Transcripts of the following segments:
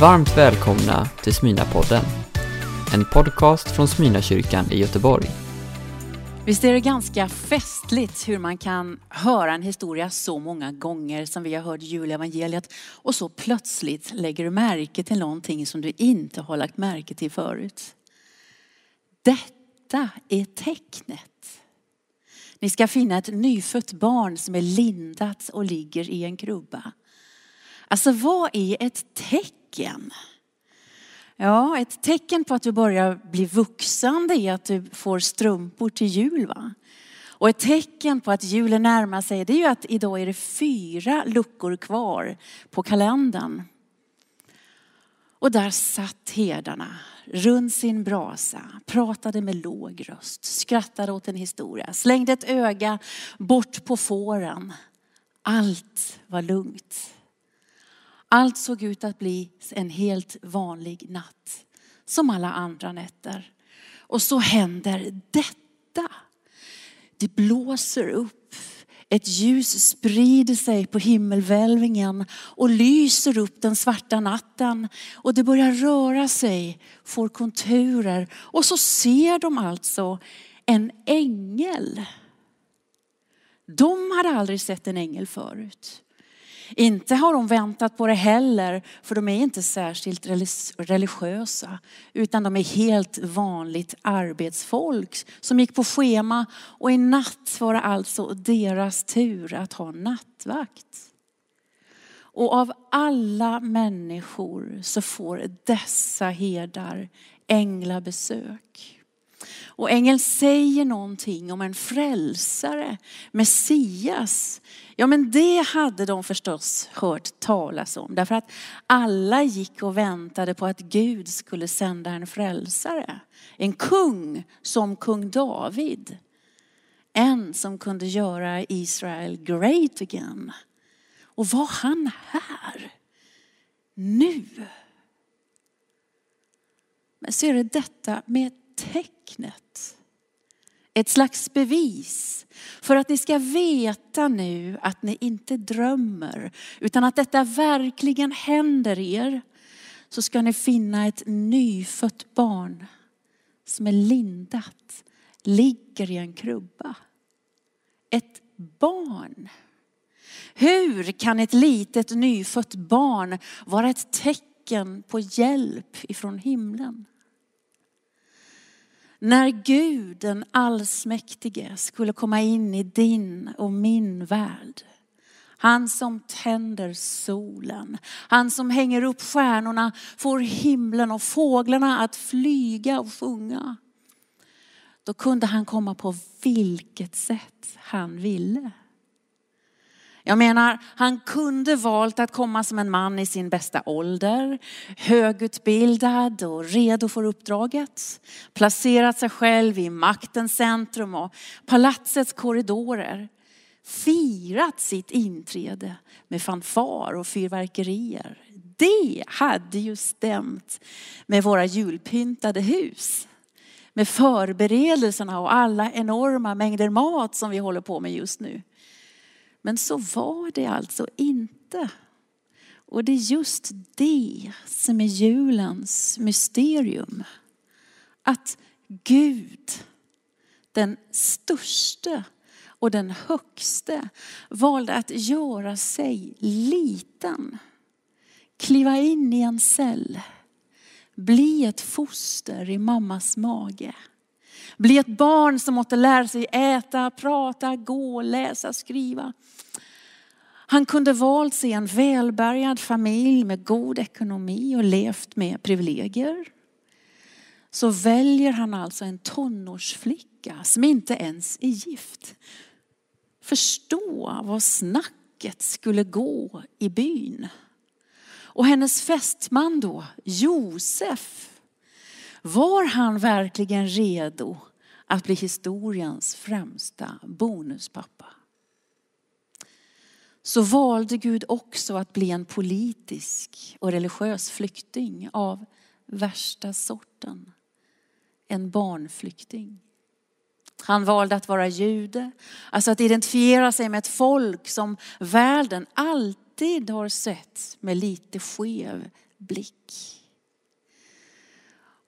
Varmt välkomna till Smyna-podden. En podcast från Smyna-kyrkan i Göteborg. Visst är det ganska festligt hur man kan höra en historia så många gånger som vi har hört julevangeliet och så plötsligt lägger du märke till någonting som du inte har lagt märke till förut. Detta är tecknet. Ni ska finna ett nyfött barn som är lindat och ligger i en krubba. Alltså vad är ett tecken? Ja, ett tecken på att du börjar bli vuxen det är att du får strumpor till jul. Va? Och ett tecken på att julen närmar sig det är ju att idag är det fyra luckor kvar på kalendern. Och där satt herdarna runt sin brasa, pratade med låg röst, skrattade åt en historia, slängde ett öga bort på fåren. Allt var lugnt. Allt såg ut att bli en helt vanlig natt, som alla andra nätter. Och så händer detta. Det blåser upp. Ett ljus sprider sig på himmelvälvingen och lyser upp den svarta natten. Och det börjar röra sig, får konturer. Och så ser de alltså en ängel. De hade aldrig sett en ängel förut. Inte har de väntat på det heller, för de är inte särskilt religiösa, utan de är helt vanligt arbetsfolk som gick på schema och i natt var det alltså deras tur att ha nattvakt. Och av alla människor så får dessa herdar änglabesök. Och ängeln säger någonting om en frälsare, Messias. Ja men det hade de förstås hört talas om. Därför att alla gick och väntade på att Gud skulle sända en frälsare. En kung som kung David. En som kunde göra Israel great again. Och var han här? Nu? Men så är det detta med tecknet. Ett slags bevis för att ni ska veta nu att ni inte drömmer utan att detta verkligen händer er. Så ska ni finna ett nyfött barn som är lindat, ligger i en krubba. Ett barn. Hur kan ett litet nyfött barn vara ett tecken på hjälp ifrån himlen? När Gud den allsmäktige skulle komma in i din och min värld. Han som tänder solen, han som hänger upp stjärnorna, får himlen och fåglarna att flyga och sjunga. Då kunde han komma på vilket sätt han ville. Jag menar, han kunde valt att komma som en man i sin bästa ålder, högutbildad och redo för uppdraget. Placerat sig själv i maktens centrum och palatsets korridorer. Firat sitt inträde med fanfar och fyrverkerier. Det hade ju stämt med våra julpyntade hus. Med förberedelserna och alla enorma mängder mat som vi håller på med just nu. Men så var det alltså inte. Och det är just det som är julens mysterium. Att Gud, den störste och den högste, valde att göra sig liten. Kliva in i en cell. Bli ett foster i mammas mage. Bli ett barn som måste lära sig äta, prata, gå, läsa, skriva. Han kunde valt sig en välbärgad familj med god ekonomi och levt med privilegier. Så väljer han alltså en tonårsflicka som inte ens är gift. Förstå vad snacket skulle gå i byn. Och hennes fästman då, Josef, var han verkligen redo att bli historiens främsta bonuspappa? Så valde Gud också att bli en politisk och religiös flykting av värsta sorten. En barnflykting. Han valde att vara jude, alltså att identifiera sig med ett folk som världen alltid har sett med lite skev blick.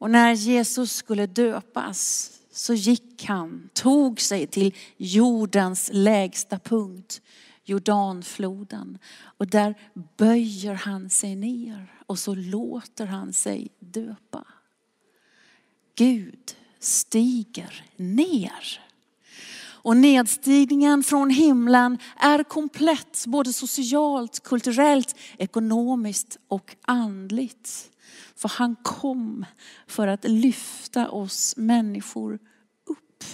Och när Jesus skulle döpas så gick han, tog sig till jordens lägsta punkt, Jordanfloden. Och där böjer han sig ner och så låter han sig döpa. Gud stiger ner. Och nedstigningen från himlen är komplett, både socialt, kulturellt, ekonomiskt och andligt. För han kom för att lyfta oss människor upp.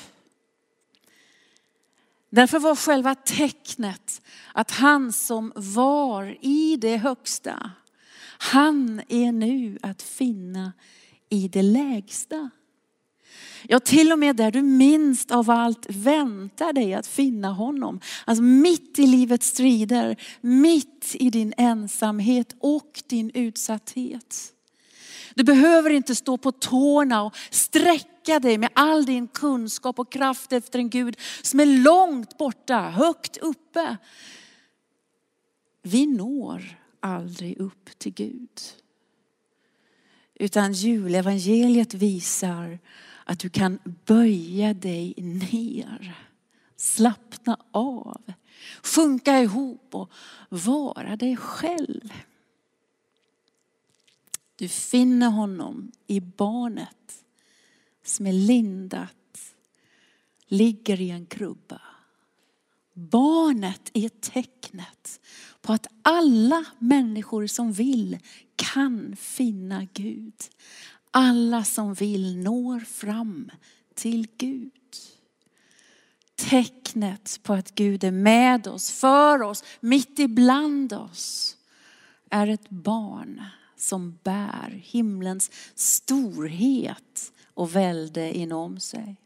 Därför var själva tecknet att han som var i det högsta, han är nu att finna i det lägsta. Ja, till och med där du minst av allt väntar dig att finna honom. Alltså mitt i livets strider, mitt i din ensamhet och din utsatthet. Du behöver inte stå på tårna och sträcka dig med all din kunskap och kraft efter en Gud som är långt borta, högt uppe. Vi når aldrig upp till Gud. Utan julevangeliet visar att du kan böja dig ner, slappna av, sjunka ihop och vara dig själv. Du finner honom i barnet som är lindat, ligger i en krubba. Barnet är tecknet på att alla människor som vill kan finna Gud. Alla som vill når fram till Gud. Tecknet på att Gud är med oss, för oss, mitt ibland oss är ett barn som bär himlens storhet och välde inom sig.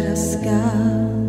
Mycket mer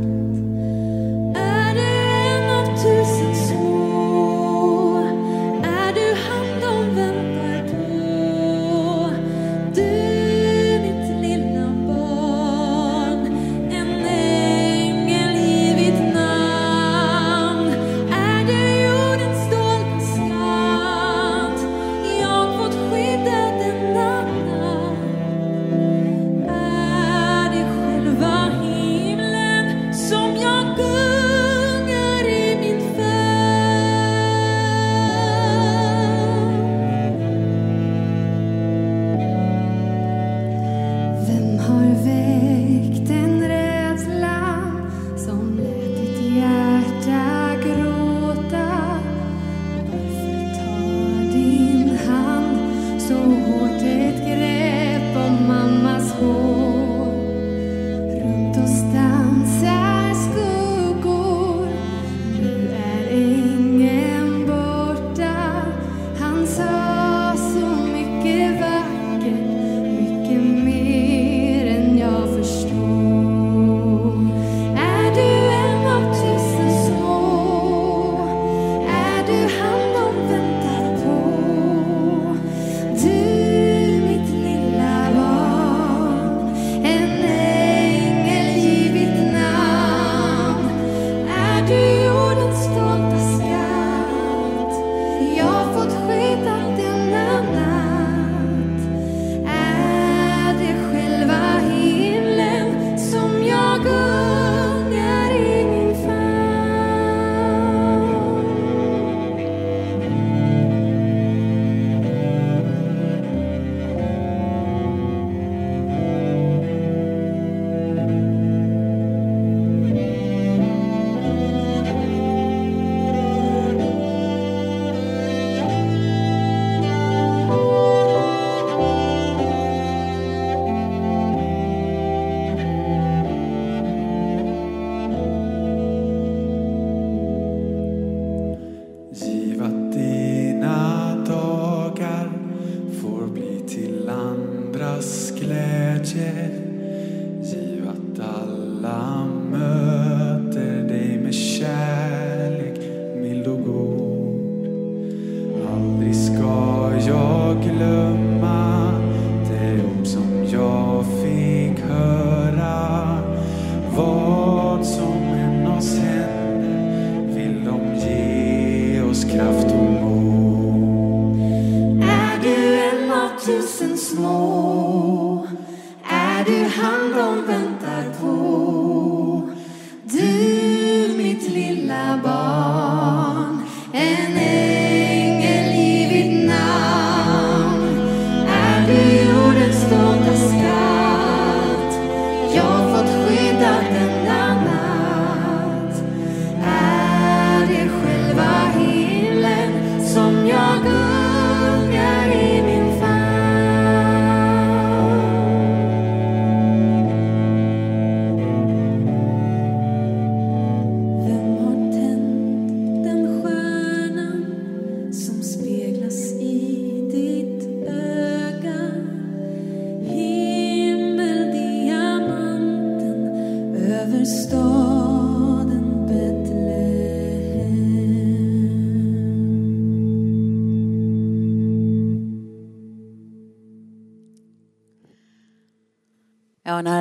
till andras glädje.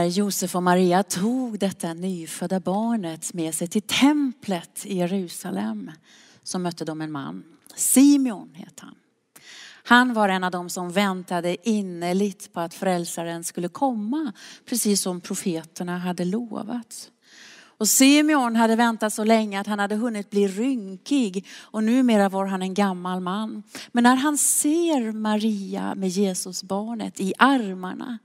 Josef och Maria tog detta nyfödda barnet med sig till templet i Jerusalem så mötte de en man. Simeon heter han. Han var en av dem som väntade innerligt på att frälsaren skulle komma, precis som profeterna hade lovat. Och Simeon hade väntat så länge att han hade hunnit bli rynkig och numera var han en gammal man. Men när han ser Maria med Jesusbarnet i armarna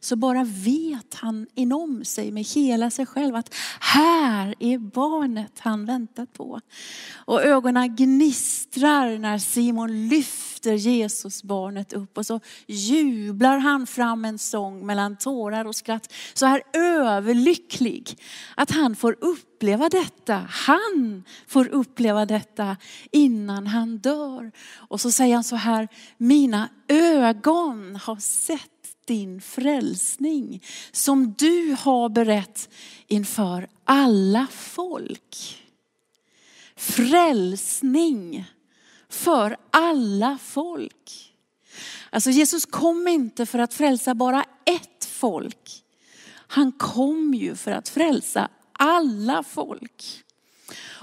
så bara vet han inom sig med hela sig själv att här är barnet han väntat på. Och ögonen gnistrar när Simon lyfter Jesusbarnet upp och så jublar han fram en sång mellan tårar och skratt. Så här överlycklig att han får uppleva detta. Han får uppleva detta innan han dör. Och så säger han så här, mina ögon har sett din frälsning som du har berett inför alla folk. Frälsning för alla folk. Alltså Jesus kom inte för att frälsa bara ett folk. Han kom ju för att frälsa alla folk.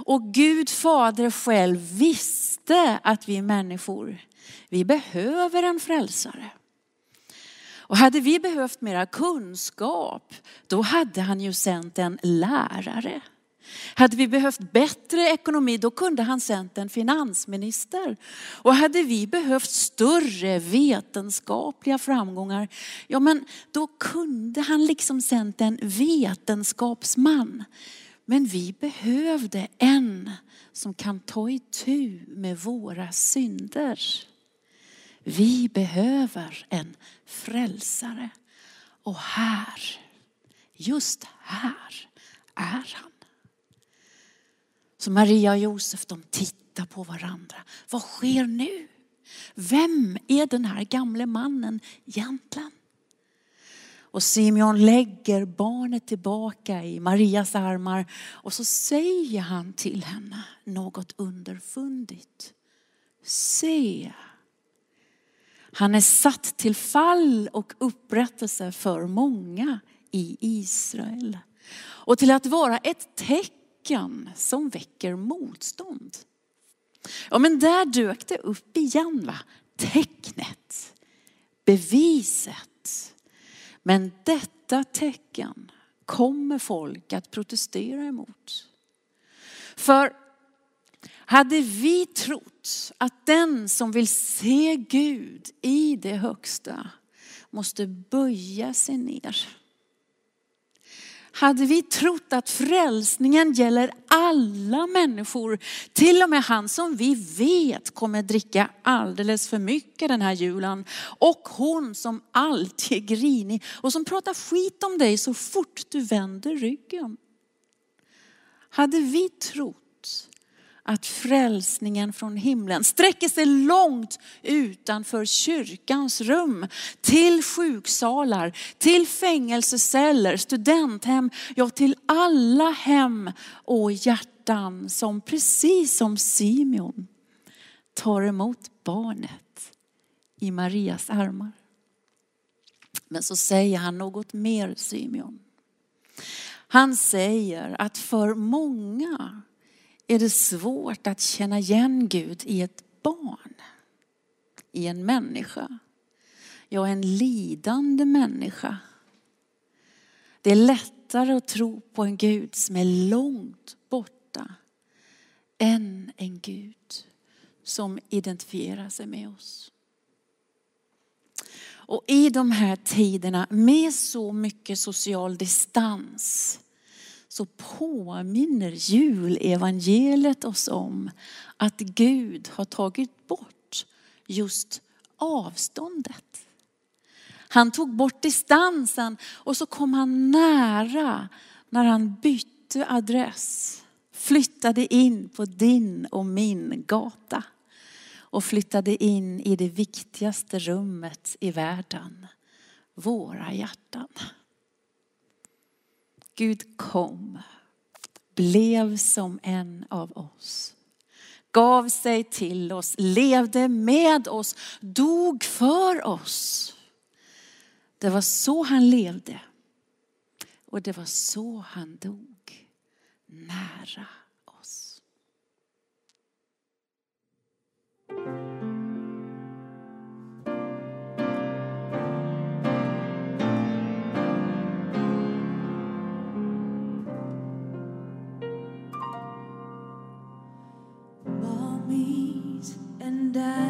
Och Gud fader själv visste att vi människor, vi behöver en frälsare. Och hade vi behövt mera kunskap, då hade han ju sänt en lärare. Hade vi behövt bättre ekonomi, då kunde han sänt en finansminister. Och hade vi behövt större vetenskapliga framgångar, ja men då kunde han liksom sänt en vetenskapsman. Men vi behövde en som kan ta itu med våra synder. Vi behöver en frälsare. Och här, just här är han. Så Maria och Josef de tittar på varandra. Vad sker nu? Vem är den här gamle mannen egentligen? Och Simeon lägger barnet tillbaka i Marias armar och så säger han till henne något underfundigt. Se, han är satt till fall och upprättelse för många i Israel. Och till att vara ett tecken som väcker motstånd. Ja men där dök det upp igen va. Tecknet, beviset. Men detta tecken kommer folk att protestera emot. För hade vi trott att den som vill se Gud i det högsta måste böja sig ner. Hade vi trott att frälsningen gäller alla människor, till och med han som vi vet kommer dricka alldeles för mycket den här julen och hon som alltid är grinig och som pratar skit om dig så fort du vänder ryggen. Hade vi trott att frälsningen från himlen sträcker sig långt utanför kyrkans rum. Till sjuksalar, till fängelseceller, studenthem, ja till alla hem och hjärtan som precis som Simeon tar emot barnet i Marias armar. Men så säger han något mer Simeon. Han säger att för många är det svårt att känna igen Gud i ett barn, i en människa. Ja, en lidande människa. Det är lättare att tro på en Gud som är långt borta än en Gud som identifierar sig med oss. Och i de här tiderna med så mycket social distans så påminner julevangeliet oss om att Gud har tagit bort just avståndet. Han tog bort distansen och så kom han nära när han bytte adress. Flyttade in på din och min gata och flyttade in i det viktigaste rummet i världen, våra hjärtan. Gud kom, blev som en av oss, gav sig till oss, levde med oss, dog för oss. Det var så han levde och det var så han dog, nära oss. die.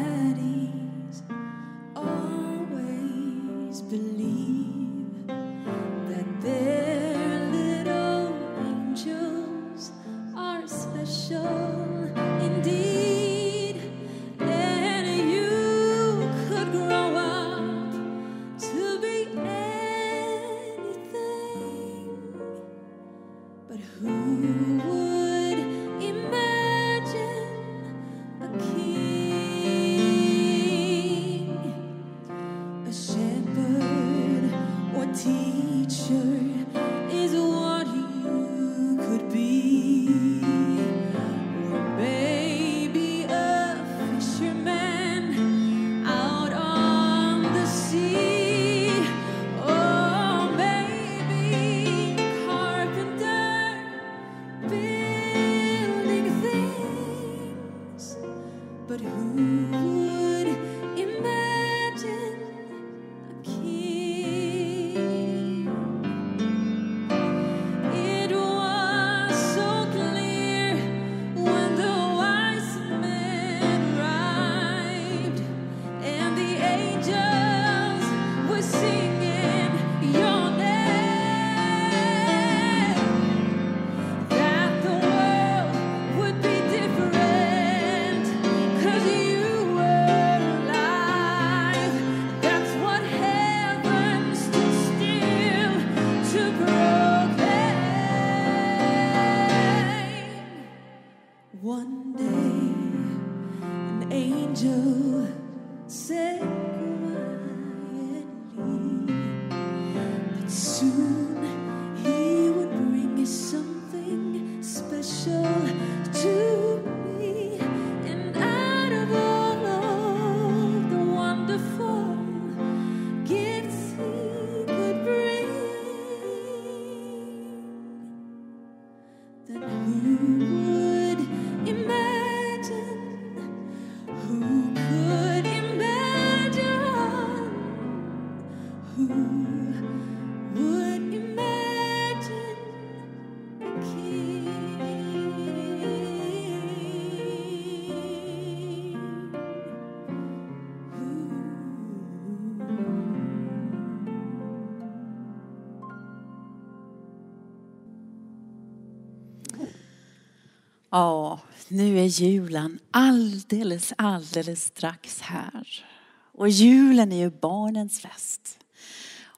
Nu är julen alldeles, alldeles strax här. Och julen är ju barnens fest.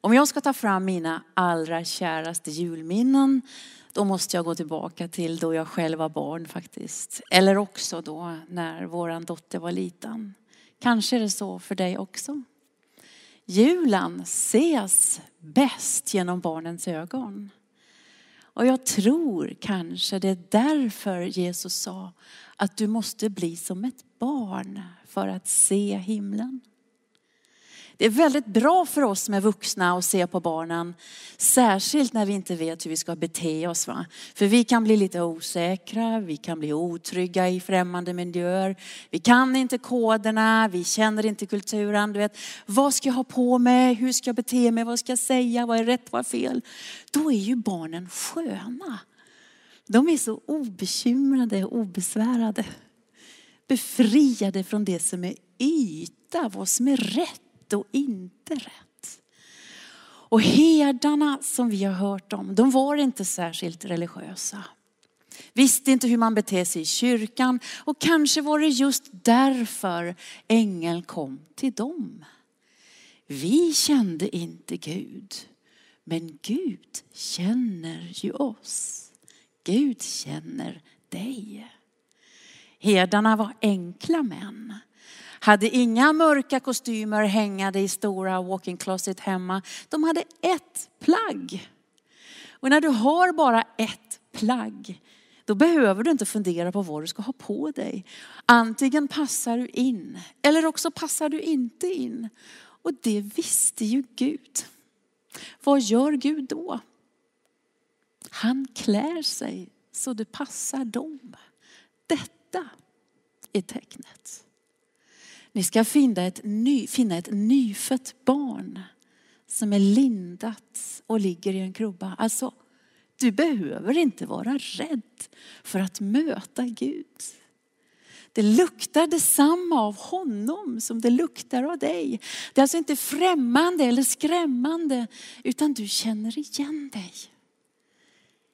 Om jag ska ta fram mina allra käraste julminnen, Då måste jag gå tillbaka till då jag själv var barn faktiskt. Eller också då när våran dotter var liten. Kanske är det så för dig också. Julen ses bäst genom barnens ögon. Och jag tror kanske det är därför Jesus sa att du måste bli som ett barn för att se himlen. Det är väldigt bra för oss som är vuxna att se på barnen. Särskilt när vi inte vet hur vi ska bete oss. Va? För vi kan bli lite osäkra, vi kan bli otrygga i främmande miljöer. Vi kan inte koderna, vi känner inte kulturen. Du vet, vad ska jag ha på mig? Hur ska jag bete mig? Vad ska jag säga? Vad är rätt? Vad är fel? Då är ju barnen sköna. De är så obekymrade och obesvärade. Befriade från det som är yta, vad som är rätt rätt och inte rätt. Och herdarna som vi har hört om, de var inte särskilt religiösa. Visste inte hur man beter sig i kyrkan och kanske var det just därför ängeln kom till dem. Vi kände inte Gud, men Gud känner ju oss. Gud känner dig. Herdarna var enkla män hade inga mörka kostymer hängande i stora walk-in closet hemma. De hade ett plagg. Och när du har bara ett plagg, då behöver du inte fundera på vad du ska ha på dig. Antingen passar du in, eller också passar du inte in. Och det visste ju Gud. Vad gör Gud då? Han klär sig så det passar dem. Detta är tecknet. Ni ska finna ett, ny, finna ett nyfött barn som är lindat och ligger i en krubba. Alltså, du behöver inte vara rädd för att möta Gud. Det luktar detsamma av honom som det luktar av dig. Det är alltså inte främmande eller skrämmande utan du känner igen dig.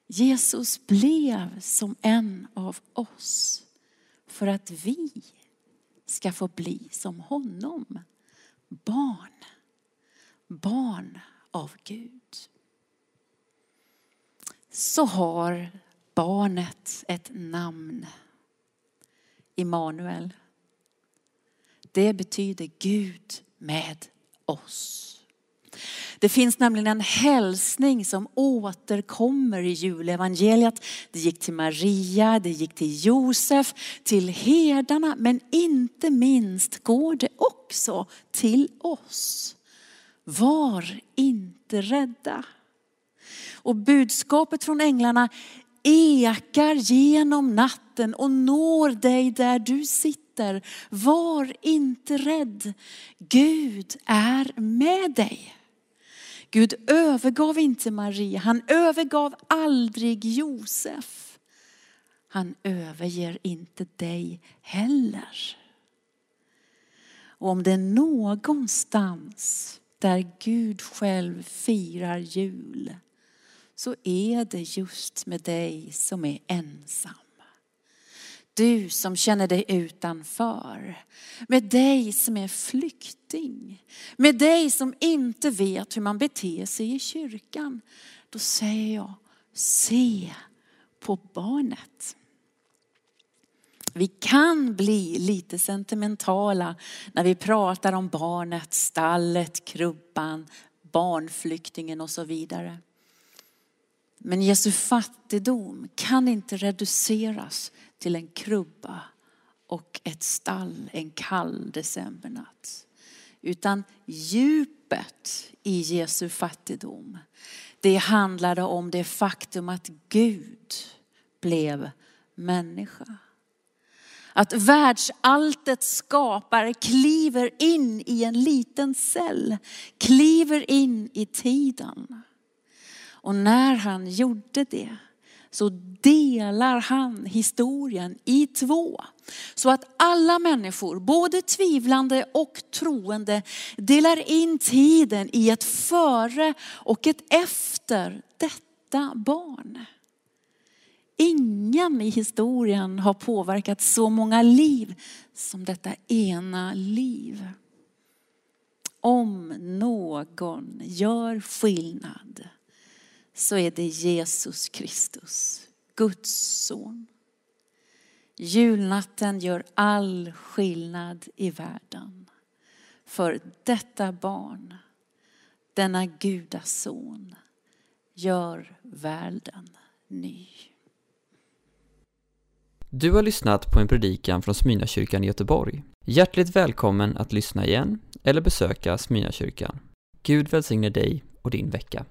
Jesus blev som en av oss för att vi ska få bli som honom. Barn. Barn av Gud. Så har barnet ett namn. Immanuel. Det betyder Gud med oss. Det finns nämligen en hälsning som återkommer i julevangeliet. Det gick till Maria, det gick till Josef, till herdarna, men inte minst går det också till oss. Var inte rädda. Och budskapet från änglarna ekar genom natten och når dig där du sitter. Var inte rädd. Gud är med dig. Gud övergav inte Maria, han övergav aldrig Josef. Han överger inte dig heller. Och om det är någonstans där Gud själv firar jul så är det just med dig som är ensam. Du som känner dig utanför. Med dig som är flykting. Med dig som inte vet hur man beter sig i kyrkan. Då säger jag, se på barnet. Vi kan bli lite sentimentala när vi pratar om barnet, stallet, krubban, barnflyktingen och så vidare. Men Jesu fattigdom kan inte reduceras till en krubba och ett stall en kall decembernatt. Utan djupet i Jesu fattigdom, det handlade om det faktum att Gud blev människa. Att världsalltets skapare kliver in i en liten cell, kliver in i tiden. Och när han gjorde det så delar han historien i två. Så att alla människor, både tvivlande och troende, delar in tiden i ett före och ett efter detta barn. Ingen i historien har påverkat så många liv som detta ena liv. Om någon gör skillnad så är det Jesus Kristus, Guds son. Julnatten gör all skillnad i världen. För detta barn, denna gudason, gör världen ny. Du har lyssnat på en predikan från Smyrnakyrkan i Göteborg. Hjärtligt välkommen att lyssna igen eller besöka Smyrnakyrkan. Gud välsigne dig och din vecka.